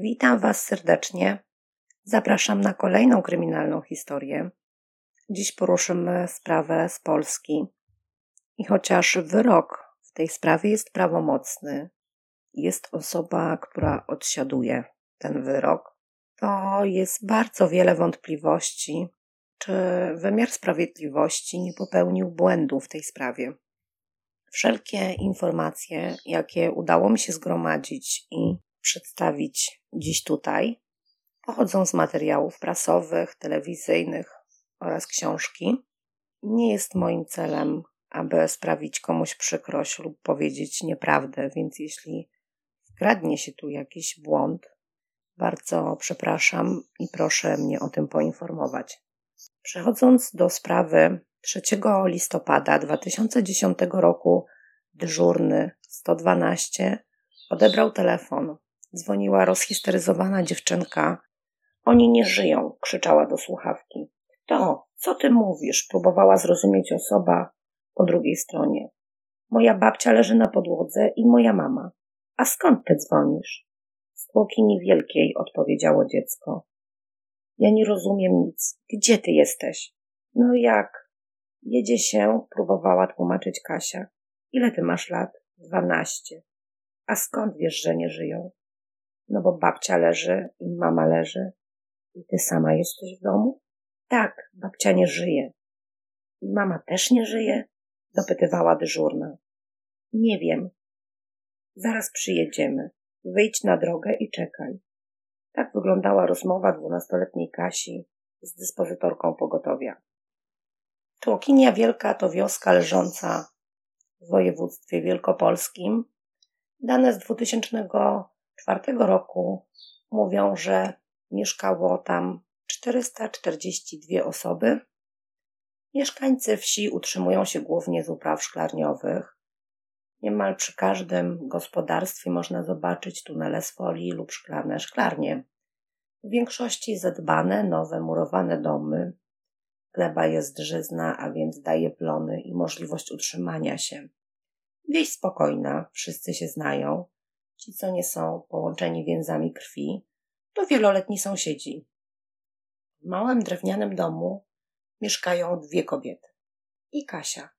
Witam Was serdecznie. Zapraszam na kolejną kryminalną historię. Dziś poruszymy sprawę z Polski. I chociaż wyrok w tej sprawie jest prawomocny, jest osoba, która odsiaduje ten wyrok, to jest bardzo wiele wątpliwości, czy wymiar sprawiedliwości nie popełnił błędu w tej sprawie. Wszelkie informacje, jakie udało mi się zgromadzić i przedstawić dziś tutaj, pochodzą z materiałów prasowych, telewizyjnych oraz książki. Nie jest moim celem, aby sprawić komuś przykrość lub powiedzieć nieprawdę, więc jeśli wkradnie się tu jakiś błąd, bardzo przepraszam i proszę mnie o tym poinformować. Przechodząc do sprawy 3 listopada 2010 roku, dyżurny 112 odebrał telefon. Dzwoniła rozhisteryzowana dziewczynka. Oni nie żyją, krzyczała do słuchawki. To, co ty mówisz? Próbowała zrozumieć osoba po drugiej stronie. Moja babcia leży na podłodze i moja mama. A skąd ty dzwonisz? Z Tłokini Wielkiej, odpowiedziało dziecko. Ja nie rozumiem nic. Gdzie ty jesteś? No jak? Jedzie się, próbowała tłumaczyć Kasia. Ile ty masz lat? Dwanaście. A skąd wiesz, że nie żyją? No bo babcia leży i mama leży. I ty sama jesteś w domu? Tak, babcia nie żyje. I mama też nie żyje? Dopytywała dyżurna. Nie wiem. Zaraz przyjedziemy. Wyjdź na drogę i czekaj. Tak wyglądała rozmowa dwunastoletniej Kasi z dyspozytorką pogotowia. Tłokinia Wielka to wioska leżąca w województwie wielkopolskim. Dane z 2004 roku mówią, że mieszkało tam 442 osoby. Mieszkańcy wsi utrzymują się głównie z upraw szklarniowych. Niemal przy każdym gospodarstwie można zobaczyć tunele z folii lub szklane szklarnie. W większości zadbane, nowe, murowane domy. Gleba jest żyzna, a więc daje plony i możliwość utrzymania się. Wieś spokojna, wszyscy się znają. Ci, co nie są połączeni więzami krwi, to wieloletni sąsiedzi. W małym drewnianym domu mieszkają dwie kobiety i Kasia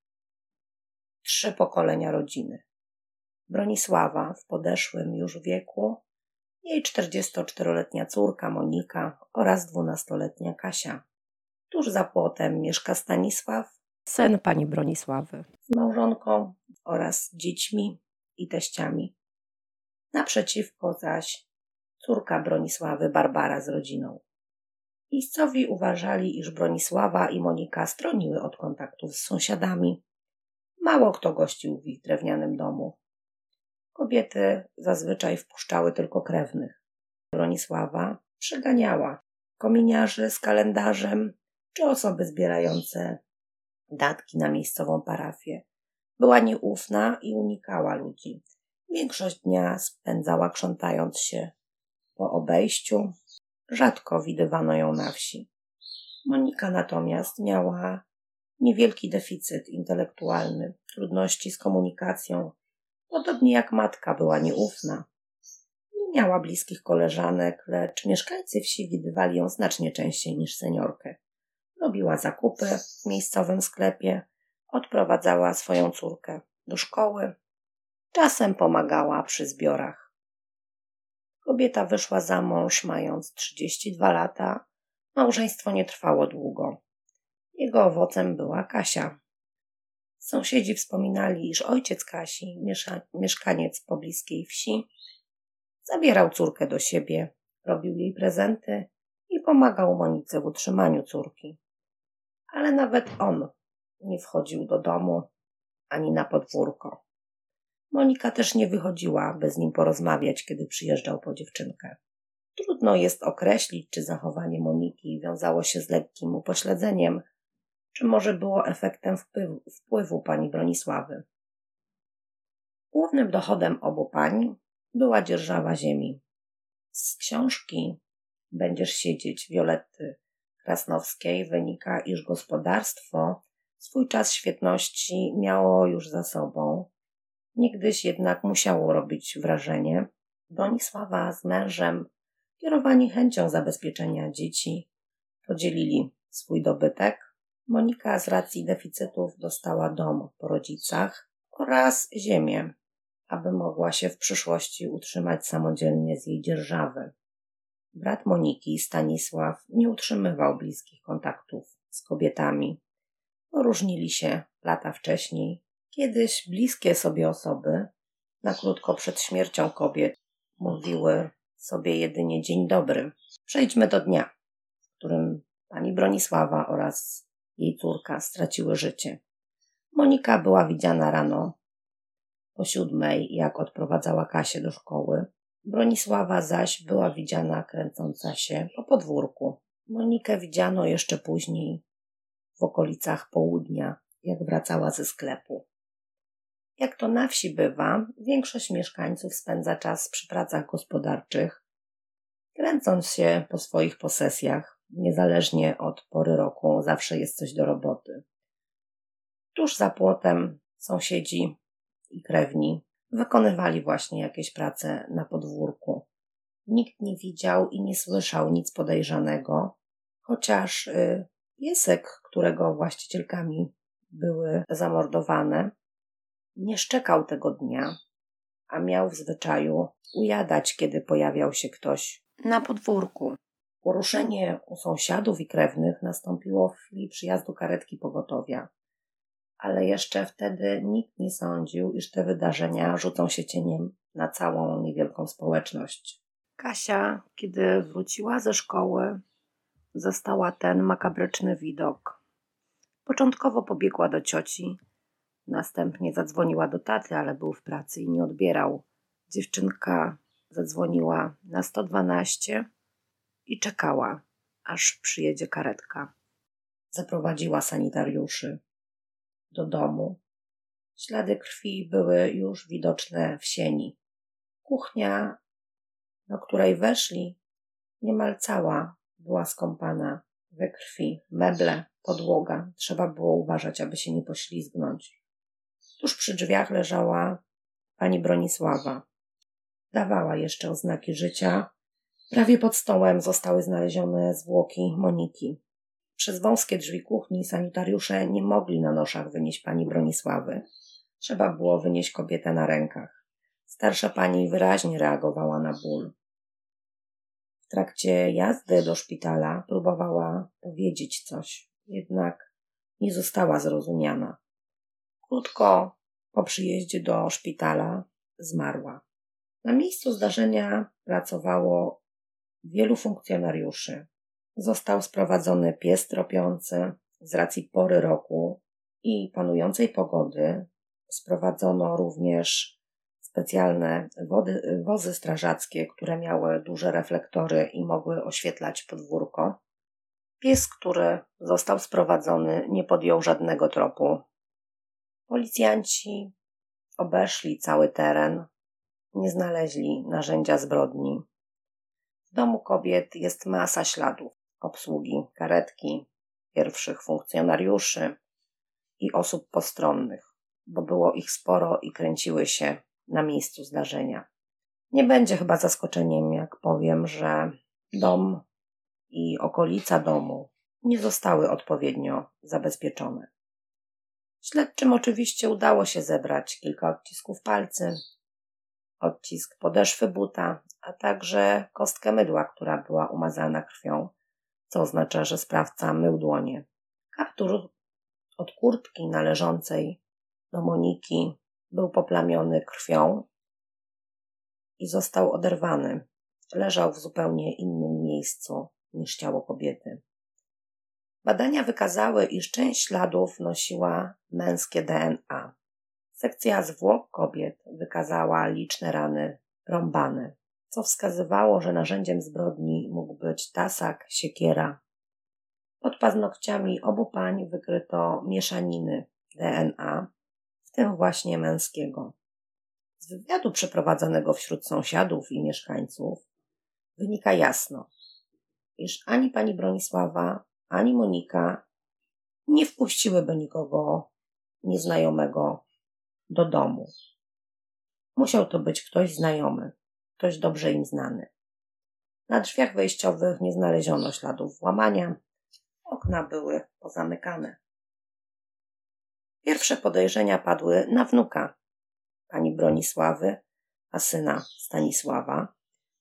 trzy pokolenia rodziny. Bronisława w podeszłym już wieku, jej 44-letnia córka Monika oraz 12-letnia Kasia. Tuż za płotem mieszka Stanisław, syn pani Bronisławy, z małżonką oraz dziećmi i teściami. Naprzeciwko zaś córka Bronisławy Barbara z rodziną. Miejscowi uważali, iż Bronisława i Monika stroniły od kontaktów z sąsiadami Mało kto gościł w ich drewnianym domu. Kobiety zazwyczaj wpuszczały tylko krewnych. Bronisława przyganiała kominiarzy z kalendarzem czy osoby zbierające datki na miejscową parafię. Była nieufna i unikała ludzi. Większość dnia spędzała krzątając się po obejściu. Rzadko widywano ją na wsi. Monika natomiast miała niewielki deficyt intelektualny, trudności z komunikacją. Podobnie jak matka była nieufna. Nie miała bliskich koleżanek, lecz mieszkańcy wsi widywali ją znacznie częściej niż seniorkę. Robiła zakupy w miejscowym sklepie, odprowadzała swoją córkę do szkoły, czasem pomagała przy zbiorach. Kobieta wyszła za mąż mając 32 lata. Małżeństwo nie trwało długo. Jego owocem była Kasia. Sąsiedzi wspominali, iż ojciec Kasi, mieszkaniec pobliskiej wsi, zabierał córkę do siebie, robił jej prezenty i pomagał Monice w utrzymaniu córki. Ale nawet on nie wchodził do domu ani na podwórko. Monika też nie wychodziła, by z nim porozmawiać, kiedy przyjeżdżał po dziewczynkę. Trudno jest określić, czy zachowanie Moniki wiązało się z lekkim upośledzeniem, czy może było efektem wpływu, wpływu pani Bronisławy. Głównym dochodem obu pań była dzierżawa ziemi. Z książki Będziesz siedzieć Violetty Krasnowskiej wynika, iż gospodarstwo swój czas świetności miało już za sobą. Niegdyś jednak musiało robić wrażenie. Bronisława z mężem Kierowani chęcią zabezpieczenia dzieci, podzielili swój dobytek. Monika z racji deficytów dostała dom po rodzicach oraz ziemię, aby mogła się w przyszłości utrzymać samodzielnie z jej dzierżawy. Brat Moniki, Stanisław, nie utrzymywał bliskich kontaktów z kobietami. Poróżnili się lata wcześniej. Kiedyś bliskie sobie osoby, na krótko przed śmiercią kobiet, mówiły sobie jedynie dzień dobry. Przejdźmy do dnia, w którym pani Bronisława oraz jej córka straciły życie. Monika była widziana rano po siódmej, jak odprowadzała Kasię do szkoły. Bronisława zaś była widziana kręcąca się po podwórku. Monikę widziano jeszcze później w okolicach południa, jak wracała ze sklepu. Jak to na wsi bywa, większość mieszkańców spędza czas przy pracach gospodarczych, kręcąc się po swoich posesjach, niezależnie od pory roku, zawsze jest coś do roboty. Tuż za płotem sąsiedzi i krewni wykonywali właśnie jakieś prace na podwórku. Nikt nie widział i nie słyszał nic podejrzanego, chociaż y, piesek, którego właścicielkami były zamordowane, nie szczekał tego dnia, a miał w zwyczaju ujadać, kiedy pojawiał się ktoś na podwórku. Poruszenie u sąsiadów i krewnych nastąpiło w chwili przyjazdu karetki pogotowia ale jeszcze wtedy nikt nie sądził, iż te wydarzenia rzucą się cieniem na całą niewielką społeczność. Kasia, kiedy wróciła ze szkoły, zastała ten makabryczny widok. Początkowo pobiegła do cioci, następnie zadzwoniła do taty, ale był w pracy i nie odbierał. Dziewczynka zadzwoniła na 112 i czekała, aż przyjedzie karetka. Zaprowadziła sanitariuszy do domu. Ślady krwi były już widoczne w sieni. Kuchnia, do której weszli, niemal cała była skąpana we krwi. Meble, podłoga. Trzeba było uważać, aby się nie poślizgnąć. Tuż przy drzwiach leżała pani Bronisława. Dawała jeszcze oznaki życia. Prawie pod stołem zostały znalezione zwłoki Moniki. Przez wąskie drzwi kuchni sanitariusze nie mogli na noszach wynieść pani Bronisławy. Trzeba było wynieść kobietę na rękach. Starsza pani wyraźnie reagowała na ból. W trakcie jazdy do szpitala próbowała powiedzieć coś, jednak nie została zrozumiana. Krótko po przyjeździe do szpitala zmarła. Na miejscu zdarzenia pracowało wielu funkcjonariuszy. Został sprowadzony pies tropiący. Z racji pory roku i panującej pogody sprowadzono również specjalne wody, wozy strażackie, które miały duże reflektory i mogły oświetlać podwórko. Pies, który został sprowadzony, nie podjął żadnego tropu. Policjanci obeszli cały teren, nie znaleźli narzędzia zbrodni. W domu kobiet jest masa śladów obsługi karetki, pierwszych funkcjonariuszy i osób postronnych, bo było ich sporo i kręciły się na miejscu zdarzenia. Nie będzie chyba zaskoczeniem, jak powiem, że dom i okolica domu nie zostały odpowiednio zabezpieczone. Śledczym oczywiście udało się zebrać kilka odcisków palcy, odcisk podeszwy buta, a także kostkę mydła, która była umazana krwią co oznacza, że sprawca mył dłonie. Kaptur od kurtki należącej do Moniki był poplamiony krwią i został oderwany. Leżał w zupełnie innym miejscu niż ciało kobiety. Badania wykazały, iż część śladów nosiła męskie DNA. Sekcja zwłok kobiet wykazała liczne rany rąbane co wskazywało, że narzędziem zbrodni mógł być tasak, siekiera. Pod paznokciami obu pań wykryto mieszaniny DNA, w tym właśnie męskiego. Z wywiadu przeprowadzonego wśród sąsiadów i mieszkańców wynika jasno, iż ani pani Bronisława, ani Monika nie wpuściłyby nikogo nieznajomego do domu. Musiał to być ktoś znajomy ktoś dobrze im znany. Na drzwiach wejściowych nie znaleziono śladów włamania. Okna były pozamykane. Pierwsze podejrzenia padły na wnuka pani Bronisławy, a syna Stanisława.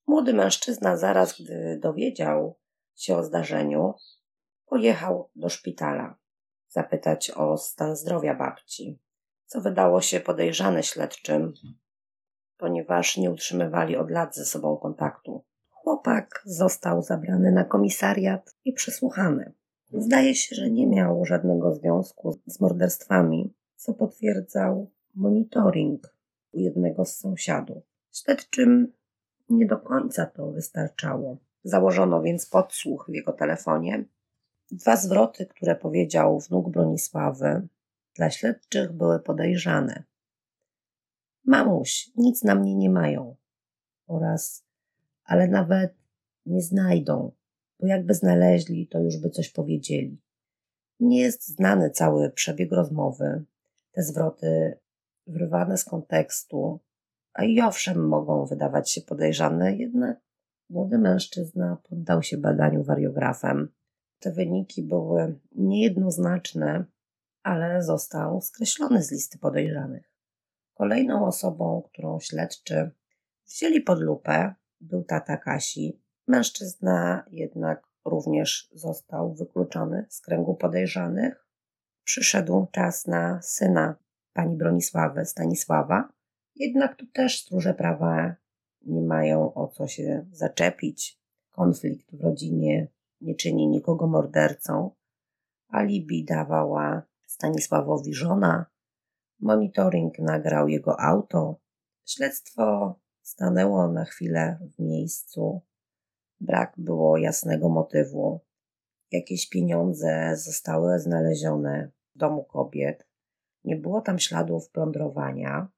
Młody mężczyzna, zaraz gdy dowiedział się o zdarzeniu, pojechał do szpitala zapytać o stan zdrowia babci, co wydało się podejrzane śledczym, ponieważ nie utrzymywali od lat ze sobą kontaktu. Chłopak został zabrany na komisariat i przesłuchany. Zdaje się, że nie miał żadnego związku z morderstwami, co potwierdzał monitoring u jednego z sąsiadów. Śledczym nie do końca to wystarczało. Założono więc podsłuch w jego telefonie. Dwa zwroty, które powiedział wnuk Bronisławy, dla śledczych były podejrzane. Mamuś, nic na mnie nie mają. Oraz, ale nawet nie znajdą, bo jakby znaleźli, to już by coś powiedzieli. Nie jest znany cały przebieg rozmowy. Te zwroty wyrwane z kontekstu, a i owszem mogą wydawać się podejrzane, jednak młody mężczyzna poddał się badaniu wariografem. Te wyniki były niejednoznaczne, ale został skreślony z listy podejrzanych. Kolejną osobą, którą śledczy wzięli pod lupę, był tata Kasi. Mężczyzna jednak również został wykluczony z kręgu podejrzanych. Przyszedł czas na syna pani Bronisławy Stanisława. Jednak tu też stróże prawa nie mają o co się zaczepić. Konflikt w rodzinie nie czyni nikogo mordercą. Alibi dawała Stanisławowi żona. Monitoring nagrał jego auto. Śledztwo stanęło na chwilę w miejscu. Brak było jasnego motywu. Jakieś pieniądze zostały znalezione w domu kobiet. Nie było tam śladów plądrowania.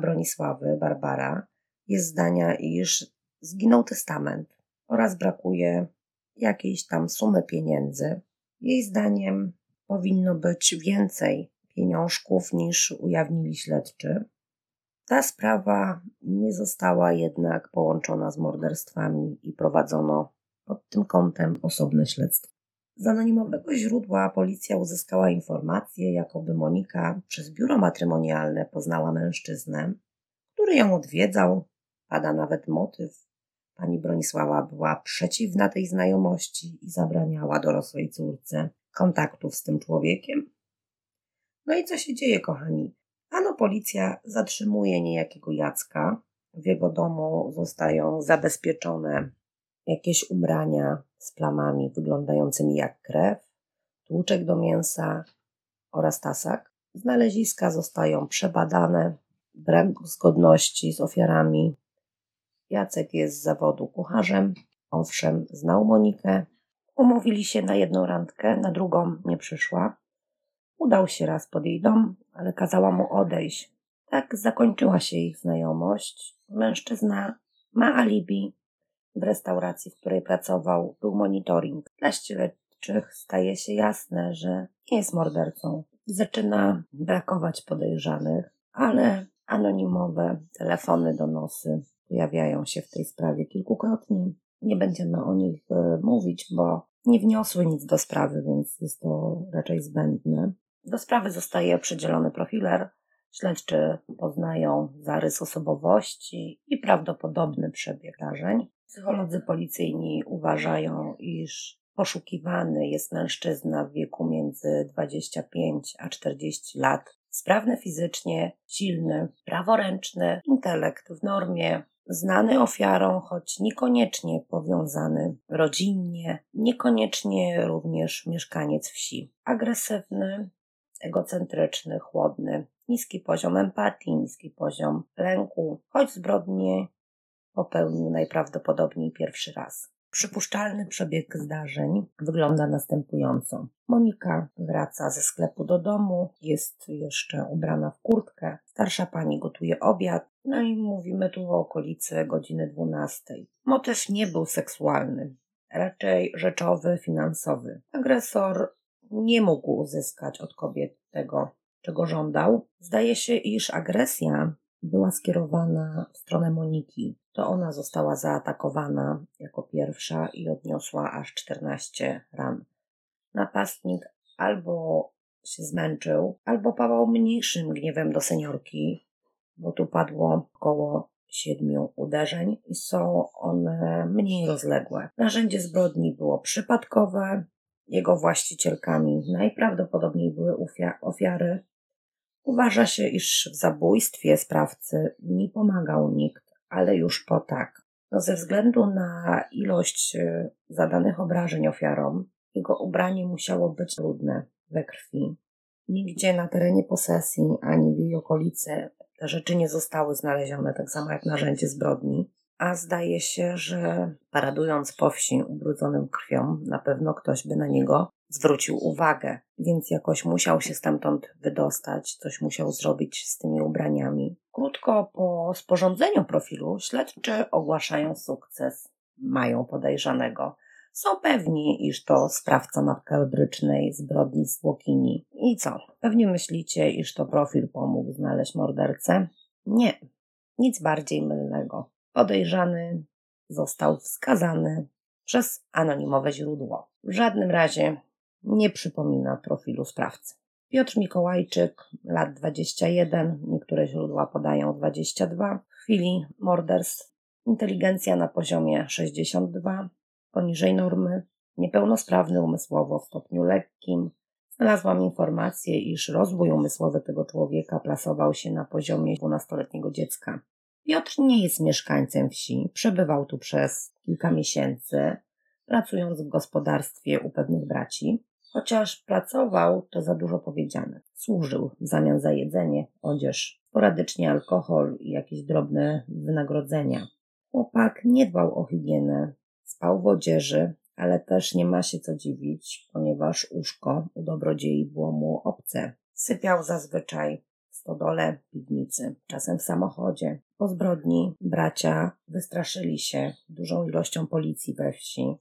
Bronisławy, Barbara, jest zdania, iż zginął testament oraz brakuje jakiejś tam sumy pieniędzy. Jej zdaniem powinno być więcej pieniążków niż ujawnili śledczy. Ta sprawa nie została jednak połączona z morderstwami i prowadzono pod tym kątem osobne śledztwo. Z anonimowego źródła policja uzyskała informację, jakoby Monika przez biuro matrymonialne poznała mężczyznę, który ją odwiedzał. Pada nawet motyw. Pani Bronisława była przeciwna tej znajomości i zabraniała dorosłej córce kontaktów z tym człowiekiem. No i co się dzieje, kochani? Ano policja zatrzymuje niejakiego Jacka. W jego domu zostają zabezpieczone jakieś ubrania z plamami wyglądającymi jak krew, tłuczek do mięsa oraz tasak. Znaleziska zostają przebadane, brak zgodności z ofiarami. Jacek jest z zawodu kucharzem, owszem, znał Monikę. Umówili się na jedną randkę, na drugą nie przyszła. Udał się raz pod jej dom, ale kazała mu odejść. Tak zakończyła się ich znajomość. Mężczyzna ma alibi, w restauracji, w której pracował, był monitoring. Dla śledczych staje się jasne, że nie jest mordercą. Zaczyna brakować podejrzanych, ale anonimowe telefony, donosy pojawiają się w tej sprawie kilkukrotnie. Nie będziemy o nich e, mówić, bo nie wniosły nic do sprawy, więc jest to raczej zbędne. Do sprawy zostaje przydzielony profiler. Śledczy poznają zarys osobowości i prawdopodobny przebieg zdarzeń. Psycholodzy policyjni uważają, iż poszukiwany jest mężczyzna w wieku między 25 a 40 lat, sprawny fizycznie, silny, praworęczny, intelekt w normie, znany ofiarom, choć niekoniecznie powiązany rodzinnie, niekoniecznie również mieszkaniec wsi. Agresywny, egocentryczny, chłodny, niski poziom empatii, niski poziom lęku, choć zbrodnie popełnił najprawdopodobniej pierwszy raz. Przypuszczalny przebieg zdarzeń wygląda następująco. Monika wraca ze sklepu do domu, jest jeszcze ubrana w kurtkę. Starsza pani gotuje obiad, no i mówimy tu o okolicy godziny 12. Motyw nie był seksualny, raczej rzeczowy, finansowy. Agresor nie mógł uzyskać od kobiet tego, czego żądał. Zdaje się, iż agresja była skierowana w stronę Moniki to ona została zaatakowana jako pierwsza i odniosła aż 14 ran. Napastnik albo się zmęczył, albo pawał mniejszym gniewem do seniorki, bo tu padło około siedmiu uderzeń i są one mniej rozległe. Narzędzie zbrodni było przypadkowe, jego właścicielkami najprawdopodobniej były ofiary. Uważa się, iż w zabójstwie sprawcy nie pomagał nikt, ale już po tak. No ze względu na ilość e, zadanych obrażeń ofiarom, jego ubranie musiało być brudne we krwi. Nigdzie na terenie posesji ani w jej okolicy te rzeczy nie zostały znalezione, tak samo jak narzędzie zbrodni. A zdaje się, że paradując po wsi ubrudzonym krwią, na pewno ktoś by na niego zwrócił uwagę, więc jakoś musiał się stamtąd wydostać, coś musiał zrobić z tymi ubraniami. Krótko po sporządzeniu profilu śledczy ogłaszają sukces. Mają podejrzanego. Są pewni, iż to sprawca makabrycznej zbrodni z Łokini. I co? Pewnie myślicie, iż to profil pomógł znaleźć mordercę? Nie. Nic bardziej mylnego. Podejrzany został wskazany przez anonimowe źródło. W żadnym razie nie przypomina profilu sprawcy. Piotr Mikołajczyk, lat 21, niektóre źródła podają 22. W chwili morderstw inteligencja na poziomie 62, poniżej normy, niepełnosprawny umysłowo w stopniu lekkim. Znalazłam informację, iż rozwój umysłowy tego człowieka plasował się na poziomie 12-letniego dziecka. Piotr nie jest mieszkańcem wsi, przebywał tu przez kilka miesięcy, pracując w gospodarstwie u pewnych braci. Chociaż pracował, to za dużo powiedziane. Służył w zamian za jedzenie, odzież, sporadycznie alkohol i jakieś drobne wynagrodzenia. Chłopak nie dbał o higienę, spał w odzieży, ale też nie ma się co dziwić, ponieważ łóżko u dobrodziei było mu obce. Sypiał zazwyczaj w stodole, piwnicy, czasem w samochodzie. Po zbrodni bracia wystraszyli się dużą ilością policji we wsi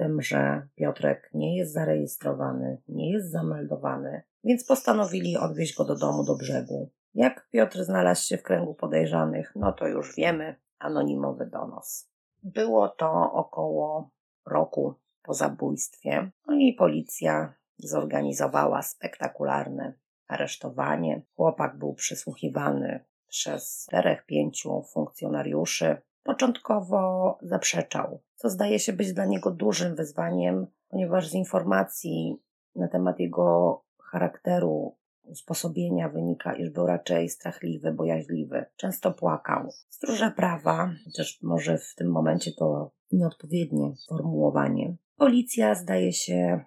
tym, że Piotrek nie jest zarejestrowany, nie jest zameldowany, więc postanowili odwieźć go do domu do brzegu. Jak Piotr znalazł się w kręgu podejrzanych, no to już wiemy, anonimowy donos. Było to około roku po zabójstwie, no i policja zorganizowała spektakularne aresztowanie. Chłopak był przysłuchiwany przez czterech, pięciu funkcjonariuszy. Początkowo zaprzeczał, co zdaje się być dla niego dużym wyzwaniem, ponieważ z informacji na temat jego charakteru, usposobienia wynika, iż był raczej strachliwy, bojaźliwy. Często płakał. Stróże prawa, chociaż może w tym momencie to nieodpowiednie formułowanie. Policja, zdaje się,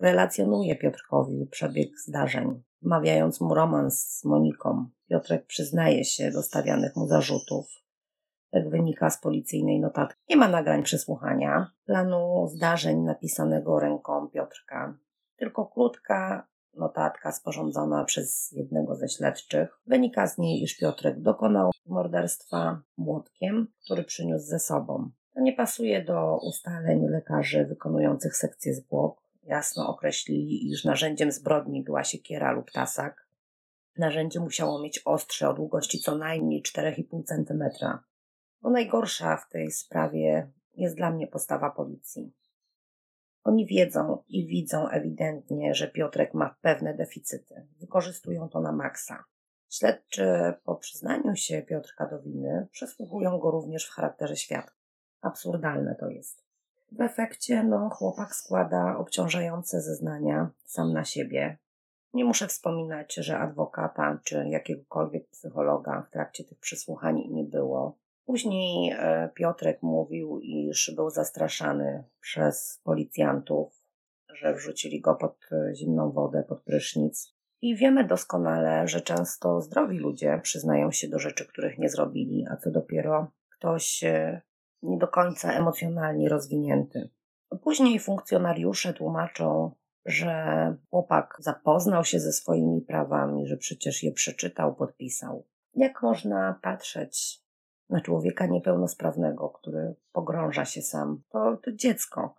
relacjonuje Piotrkowi przebieg zdarzeń, wmawiając mu romans z Moniką. Piotrek przyznaje się do stawianych mu zarzutów, jak wynika z policyjnej notatki. Nie ma nagrań przesłuchania, planu zdarzeń napisanego ręką Piotrka. Tylko krótka notatka sporządzona przez jednego ze śledczych. Wynika z niej, iż Piotrek dokonał morderstwa młotkiem, który przyniósł ze sobą. To nie pasuje do ustaleń lekarzy wykonujących sekcję zwłok. Jasno określili, iż narzędziem zbrodni była siekiera lub tasak. Narzędzie musiało mieć ostrze o długości co najmniej 4,5 cm. Bo najgorsza w tej sprawie jest dla mnie postawa policji. Oni wiedzą i widzą ewidentnie, że Piotrek ma pewne deficyty. Wykorzystują to na maksa. Śledczy po przyznaniu się Piotrka do winy przesłuchują go również w charakterze świadka. Absurdalne to jest. W efekcie no, chłopak składa obciążające zeznania sam na siebie. Nie muszę wspominać, że adwokata czy jakiegokolwiek psychologa w trakcie tych przesłuchań nie było. Później e, Piotrek mówił, iż był zastraszany przez policjantów, że wrzucili go pod e, zimną wodę, pod prysznic. I wiemy doskonale, że często zdrowi ludzie przyznają się do rzeczy, których nie zrobili, a co dopiero ktoś e, nie do końca emocjonalnie rozwinięty. Później funkcjonariusze tłumaczą, że chłopak zapoznał się ze swoimi prawami, że przecież je przeczytał, podpisał. Jak można patrzeć na człowieka niepełnosprawnego, który pogrąża się sam. To, to dziecko.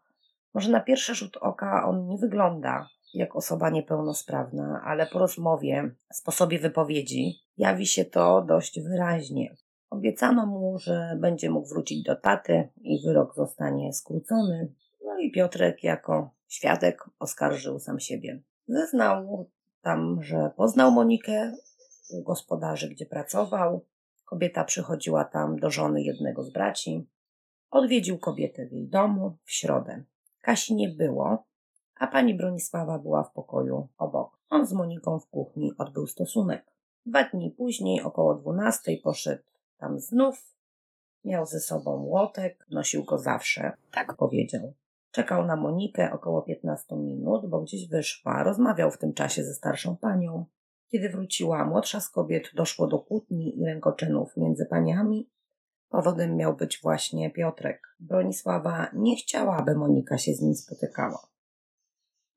Może na pierwszy rzut oka on nie wygląda jak osoba niepełnosprawna, ale po rozmowie, sposobie wypowiedzi jawi się to dość wyraźnie. Obiecano mu, że będzie mógł wrócić do taty i wyrok zostanie skrócony. No i Piotrek jako świadek oskarżył sam siebie. Zeznał tam, że poznał Monikę u gospodarzy, gdzie pracował. Kobieta przychodziła tam do żony jednego z braci. Odwiedził kobietę w jej domu w środę. Kasi nie było, a pani Bronisława była w pokoju obok. On z Moniką w kuchni odbył stosunek. Dwa dni później, około dwunastej, poszedł tam znów. Miał ze sobą łotek, nosił go zawsze, tak powiedział. Czekał na Monikę około 15 minut, bo gdzieś wyszła. Rozmawiał w tym czasie ze starszą panią. Kiedy wróciła młodsza z kobiet, doszło do kłótni i rękoczynów między paniami. Powodem miał być właśnie Piotrek. Bronisława nie chciała, aby Monika się z nim spotykała.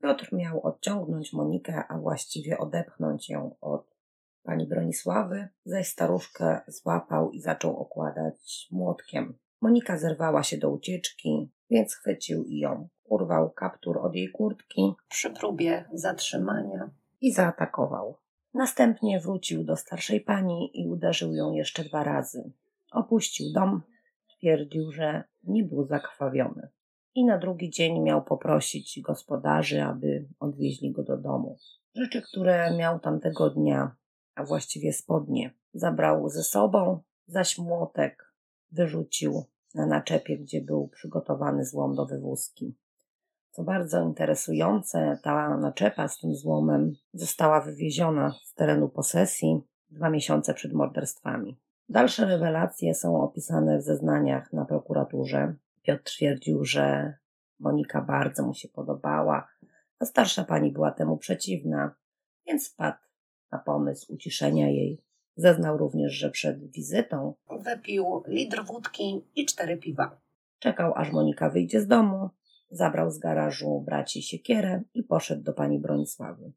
Piotr miał odciągnąć Monikę, a właściwie odepchnąć ją od pani Bronisławy, zaś staruszkę złapał i zaczął okładać młotkiem. Monika zerwała się do ucieczki, więc chwycił i ją. Urwał kaptur od jej kurtki przy próbie zatrzymania i zaatakował. Następnie wrócił do starszej pani i uderzył ją jeszcze dwa razy. Opuścił dom, twierdził, że nie był zakrwawiony. I na drugi dzień miał poprosić gospodarzy, aby odwieźli go do domu. Rzeczy, które miał tamtego dnia, a właściwie spodnie, zabrał ze sobą, zaś młotek wyrzucił na naczepie, gdzie był przygotowany złom do wywózki. Co bardzo interesujące, ta naczepa z tym złomem została wywieziona z terenu posesji dwa miesiące przed morderstwami. Dalsze rewelacje są opisane w zeznaniach na prokuraturze. Piotr twierdził, że Monika bardzo mu się podobała, a starsza pani była temu przeciwna, więc wpadł na pomysł uciszenia jej. Zeznał również, że przed wizytą wypił litr wódki i cztery piwa. Czekał, aż Monika wyjdzie z domu, zabrał z garażu braci siekierę i poszedł do pani Bronisławy.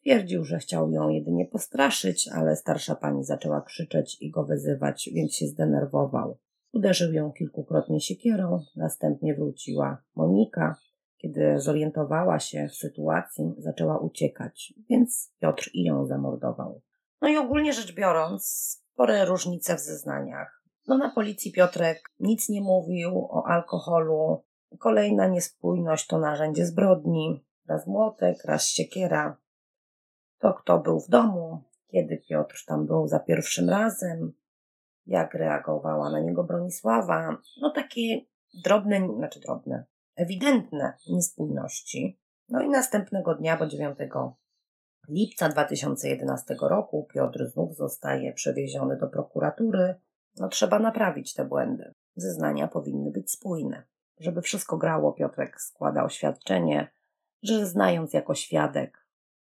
Twierdził, że chciał ją jedynie postraszyć, ale starsza pani zaczęła krzyczeć i go wyzywać, więc się zdenerwował. Uderzył ją kilkukrotnie siekierą, następnie wróciła Monika. Kiedy zorientowała się w sytuacji, zaczęła uciekać, więc Piotr i ją zamordował. No i ogólnie rzecz biorąc, spore różnice w zeznaniach. No na policji Piotrek nic nie mówił o alkoholu. Kolejna niespójność to narzędzie zbrodni. Raz młotek, raz siekiera. To kto był w domu, kiedy Piotr tam był za pierwszym razem, jak reagowała na niego Bronisława. No takie drobne, znaczy drobne, ewidentne niespójności. No i następnego dnia, bo 9 lipca 2011 roku Piotr znów zostaje przewieziony do prokuratury. No trzeba naprawić te błędy. Zeznania powinny być spójne. Żeby wszystko grało, Piotrek składa oświadczenie, że znając jako świadek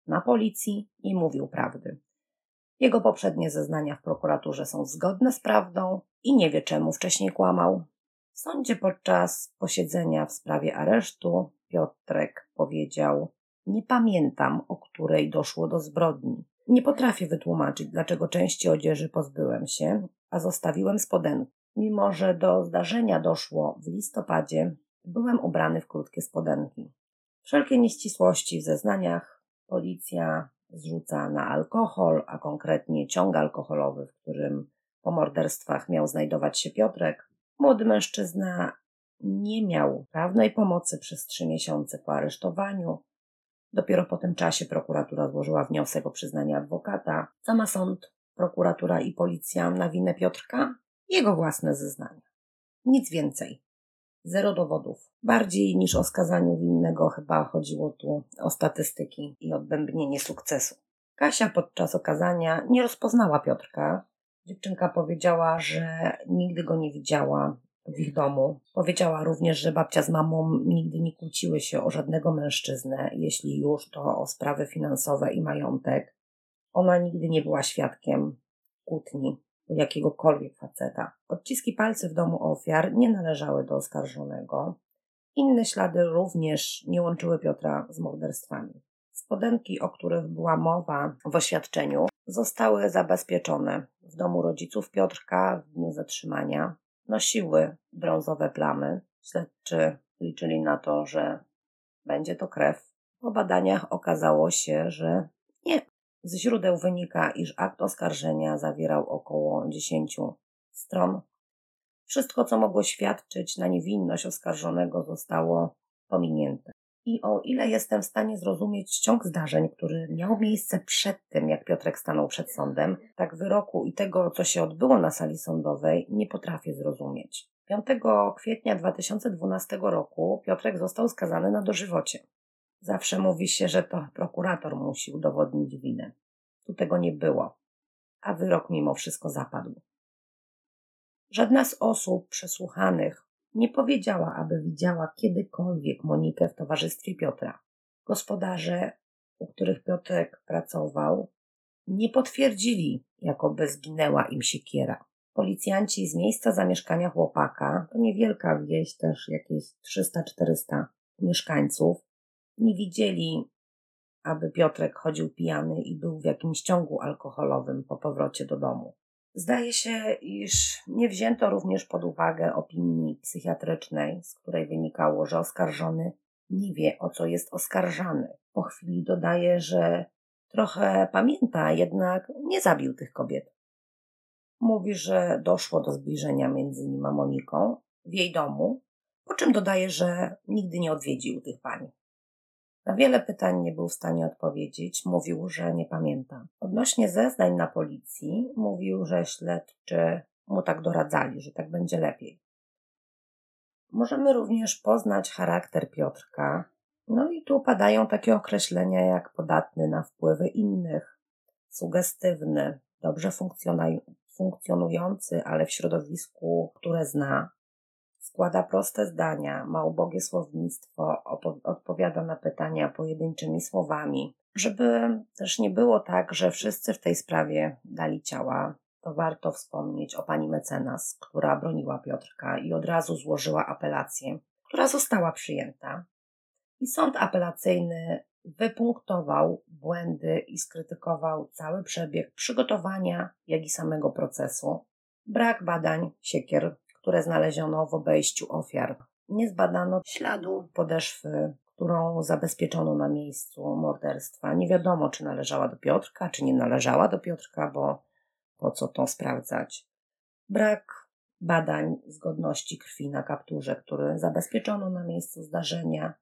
na policji nie mówił prawdy. Jego poprzednie zeznania w prokuraturze są zgodne z prawdą i nie wie czemu wcześniej kłamał. W sądzie podczas posiedzenia w sprawie aresztu Piotrek powiedział: Nie pamiętam, o której doszło do zbrodni. Nie potrafię wytłumaczyć, dlaczego części odzieży pozbyłem się, a zostawiłem spodenki. Mimo, że do zdarzenia doszło w listopadzie, byłem ubrany w krótkie spodenki. Wszelkie nieścisłości w zeznaniach policja zrzuca na alkohol, a konkretnie ciąg alkoholowy, w którym po morderstwach miał znajdować się Piotrek. Młody mężczyzna nie miał prawnej pomocy przez trzy miesiące po aresztowaniu. Dopiero po tym czasie prokuratura złożyła wniosek o przyznanie adwokata. Sama sąd, prokuratura i policja na winę Piotrka jego własne zeznania. Nic więcej. Zero dowodów. Bardziej niż o skazaniu winnego chyba chodziło tu o statystyki i odbębnienie sukcesu. Kasia podczas okazania nie rozpoznała Piotrka. Dziewczynka powiedziała, że nigdy go nie widziała w ich domu. Powiedziała również, że babcia z mamą nigdy nie kłóciły się o żadnego mężczyznę, jeśli już to o sprawy finansowe i majątek. Ona nigdy nie była świadkiem kłótni jakiegokolwiek faceta. Odciski palcy w domu ofiar nie należały do oskarżonego. Inne ślady również nie łączyły Piotra z morderstwami. Spodenki, o których była mowa w oświadczeniu, zostały zabezpieczone w domu rodziców Piotrka w dniu zatrzymania. Nosiły brązowe plamy. Śledczy liczyli na to, że będzie to krew. Po badaniach okazało się, że. Z źródeł wynika, iż akt oskarżenia zawierał około 10 stron. Wszystko, co mogło świadczyć na niewinność oskarżonego, zostało pominięte. I o ile jestem w stanie zrozumieć ciąg zdarzeń, który miał miejsce przed tym, jak Piotrek stanął przed sądem, tak wyroku i tego, co się odbyło na sali sądowej, nie potrafię zrozumieć. 5 kwietnia 2012 roku Piotrek został skazany na dożywocie. Zawsze mówi się, że to prokurator musi udowodnić winę. Tu tego nie było, a wyrok mimo wszystko zapadł. Żadna z osób przesłuchanych nie powiedziała, aby widziała kiedykolwiek Monikę w towarzystwie Piotra. Gospodarze, u których Piotrek pracował, nie potwierdzili, jakoby zginęła im siekiera. Policjanci z miejsca zamieszkania chłopaka, to niewielka wieś, też jakieś 300-400 mieszkańców, nie widzieli, aby Piotrek chodził pijany i był w jakimś ciągu alkoholowym po powrocie do domu. Zdaje się, iż nie wzięto również pod uwagę opinii psychiatrycznej, z której wynikało, że oskarżony nie wie, o co jest oskarżany. Po chwili dodaje, że trochę pamięta, jednak nie zabił tych kobiet. Mówi, że doszło do zbliżenia między nim a Moniką w jej domu, po czym dodaje, że nigdy nie odwiedził tych pań. Na wiele pytań nie był w stanie odpowiedzieć, mówił, że nie pamięta. Odnośnie zeznań na policji, mówił, że śledczy mu tak doradzali, że tak będzie lepiej. Możemy również poznać charakter Piotrka. No i tu padają takie określenia jak podatny na wpływy innych, sugestywny, dobrze funkcjonujący, ale w środowisku, które zna, składa proste zdania, ma ubogie słownictwo, odpowiada na pytania pojedynczymi słowami. Żeby też nie było tak, że wszyscy w tej sprawie dali ciała, to warto wspomnieć o pani mecenas, która broniła Piotrka i od razu złożyła apelację, która została przyjęta. I sąd apelacyjny wypunktował błędy i skrytykował cały przebieg przygotowania, jak i samego procesu. Brak badań siekier które znaleziono w obejściu ofiar. Nie zbadano śladu podeszwy, którą zabezpieczono na miejscu morderstwa. Nie wiadomo, czy należała do Piotrka, czy nie należała do Piotrka, bo po co to sprawdzać. Brak badań zgodności krwi na kapturze, który zabezpieczono na miejscu zdarzenia.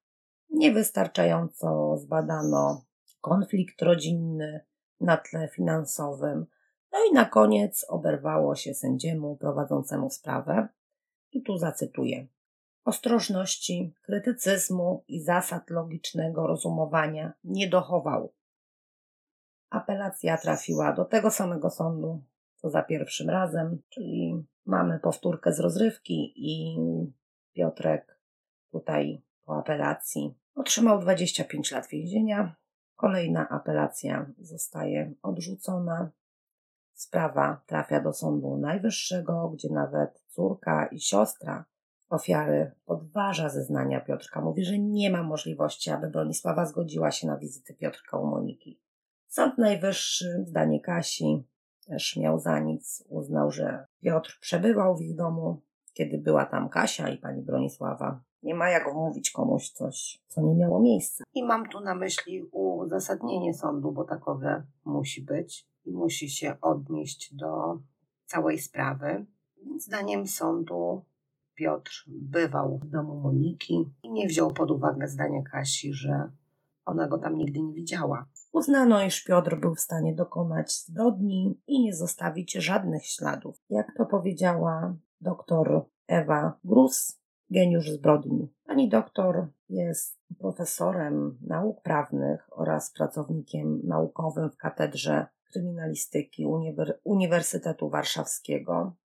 Niewystarczająco zbadano konflikt rodzinny na tle finansowym. No i na koniec oberwało się sędziemu prowadzącemu sprawę. I tu zacytuję. Ostrożności, krytycyzmu i zasad logicznego rozumowania nie dochował. Apelacja trafiła do tego samego sądu, co za pierwszym razem, czyli mamy powtórkę z rozrywki i Piotrek tutaj po apelacji otrzymał 25 lat więzienia. Kolejna apelacja zostaje odrzucona. Sprawa trafia do Sądu Najwyższego, gdzie nawet córka i siostra ofiary podważa zeznania Piotrka. Mówi, że nie ma możliwości, aby Bronisława zgodziła się na wizytę Piotrka u Moniki. Sąd Najwyższy, zdanie Kasi, też miał za nic. Uznał, że Piotr przebywał w ich domu, kiedy była tam Kasia i pani Bronisława. Nie ma jak wmówić komuś coś, co nie miało miejsca. I mam tu na myśli uzasadnienie sądu, bo takowe musi być i musi się odnieść do całej sprawy. Zdaniem sądu Piotr bywał w domu Moniki i nie wziął pod uwagę zdania Kasi, że ona go tam nigdy nie widziała. Uznano, iż Piotr był w stanie dokonać zbrodni i nie zostawić żadnych śladów. Jak to powiedziała doktor Ewa Grus, geniusz zbrodni. Pani doktor jest profesorem nauk prawnych oraz pracownikiem naukowym w katedrze kryminalistyki Uniwer Uniwersytetu Warszawskiego.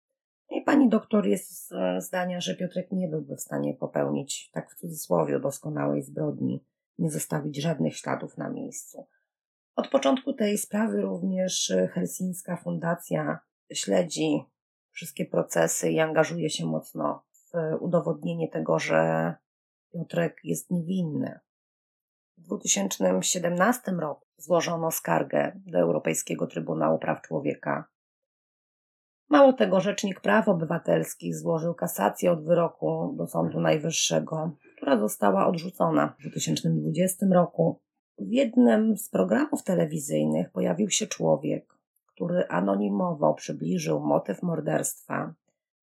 I pani doktor jest zdania, że Piotrek nie byłby w stanie popełnić, tak w cudzysłowie, doskonałej zbrodni, nie zostawić żadnych śladów na miejscu. Od początku tej sprawy również Helsińska Fundacja śledzi wszystkie procesy i angażuje się mocno w udowodnienie tego, że Piotrek jest niewinny. W 2017 roku złożono skargę do Europejskiego Trybunału Praw Człowieka. Mało tego, Rzecznik Praw Obywatelskich złożył kasację od wyroku do Sądu Najwyższego, która została odrzucona w 2020 roku. W jednym z programów telewizyjnych pojawił się człowiek, który anonimowo przybliżył motyw morderstwa,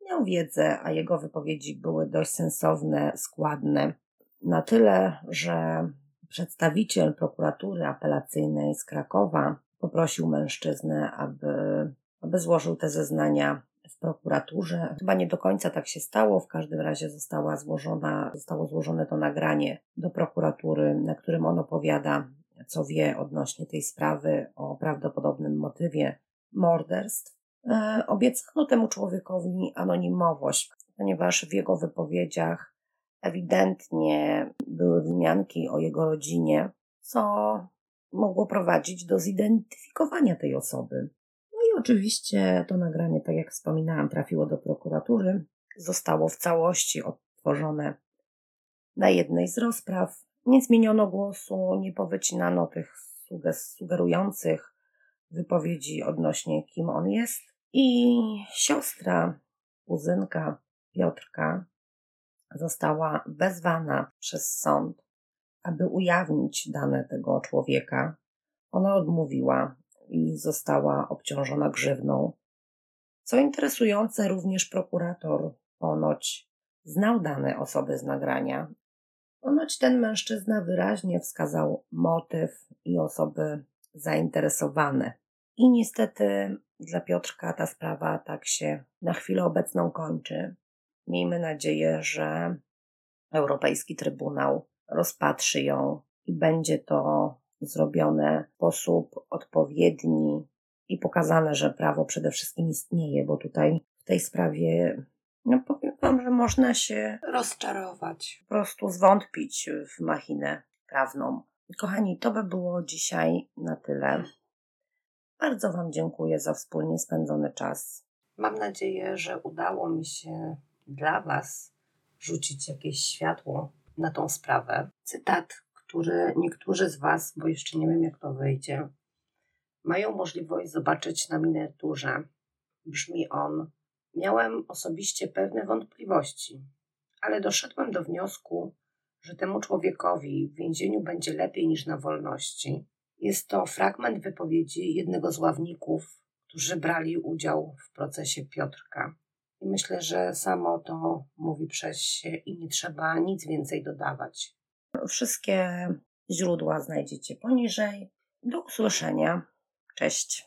miał wiedzę, a jego wypowiedzi były dość sensowne, składne, na tyle, że przedstawiciel prokuratury apelacyjnej z Krakowa poprosił mężczyznę, aby, aby złożył te zeznania w prokuraturze. Chyba nie do końca tak się stało, w każdym razie została złożona, zostało złożone to nagranie do prokuratury, na którym on opowiada, co wie odnośnie tej sprawy o prawdopodobnym motywie morderstw. E, obiecano temu człowiekowi anonimowość, ponieważ w jego wypowiedziach ewidentnie były wzmianki o jego rodzinie, co mogło prowadzić do zidentyfikowania tej osoby. No i oczywiście to nagranie, tak jak wspominałam, trafiło do prokuratury, zostało w całości odtworzone na jednej z rozpraw. Nie zmieniono głosu, nie powycinano tych sugerujących wypowiedzi odnośnie kim on jest. I siostra, kuzynka Piotrka została wezwana przez sąd, aby ujawnić dane tego człowieka. Ona odmówiła i została obciążona grzywną. Co interesujące, również prokurator ponoć znał dane osoby z nagrania. Ponoć ten mężczyzna wyraźnie wskazał motyw i osoby zainteresowane. I niestety dla Piotrka ta sprawa tak się na chwilę obecną kończy. Miejmy nadzieję, że Europejski Trybunał rozpatrzy ją i będzie to zrobione w sposób odpowiedni i pokazane, że prawo przede wszystkim istnieje, bo tutaj w tej sprawie, no powiem Wam, że można się rozczarować, po prostu zwątpić w machinę prawną. Kochani, to by było dzisiaj na tyle. Bardzo Wam dziękuję za wspólnie spędzony czas. Mam nadzieję, że udało mi się dla Was rzucić jakieś światło na tą sprawę. Cytat, który niektórzy z Was, bo jeszcze nie wiem jak to wyjdzie, mają możliwość zobaczyć na miniaturze. Brzmi on: Miałem osobiście pewne wątpliwości, ale doszedłem do wniosku, że temu człowiekowi w więzieniu będzie lepiej niż na wolności. Jest to fragment wypowiedzi jednego z ławników, którzy brali udział w procesie Piotrka. I myślę, że samo to mówi przez się i nie trzeba nic więcej dodawać. Wszystkie źródła znajdziecie poniżej. Do usłyszenia. Cześć.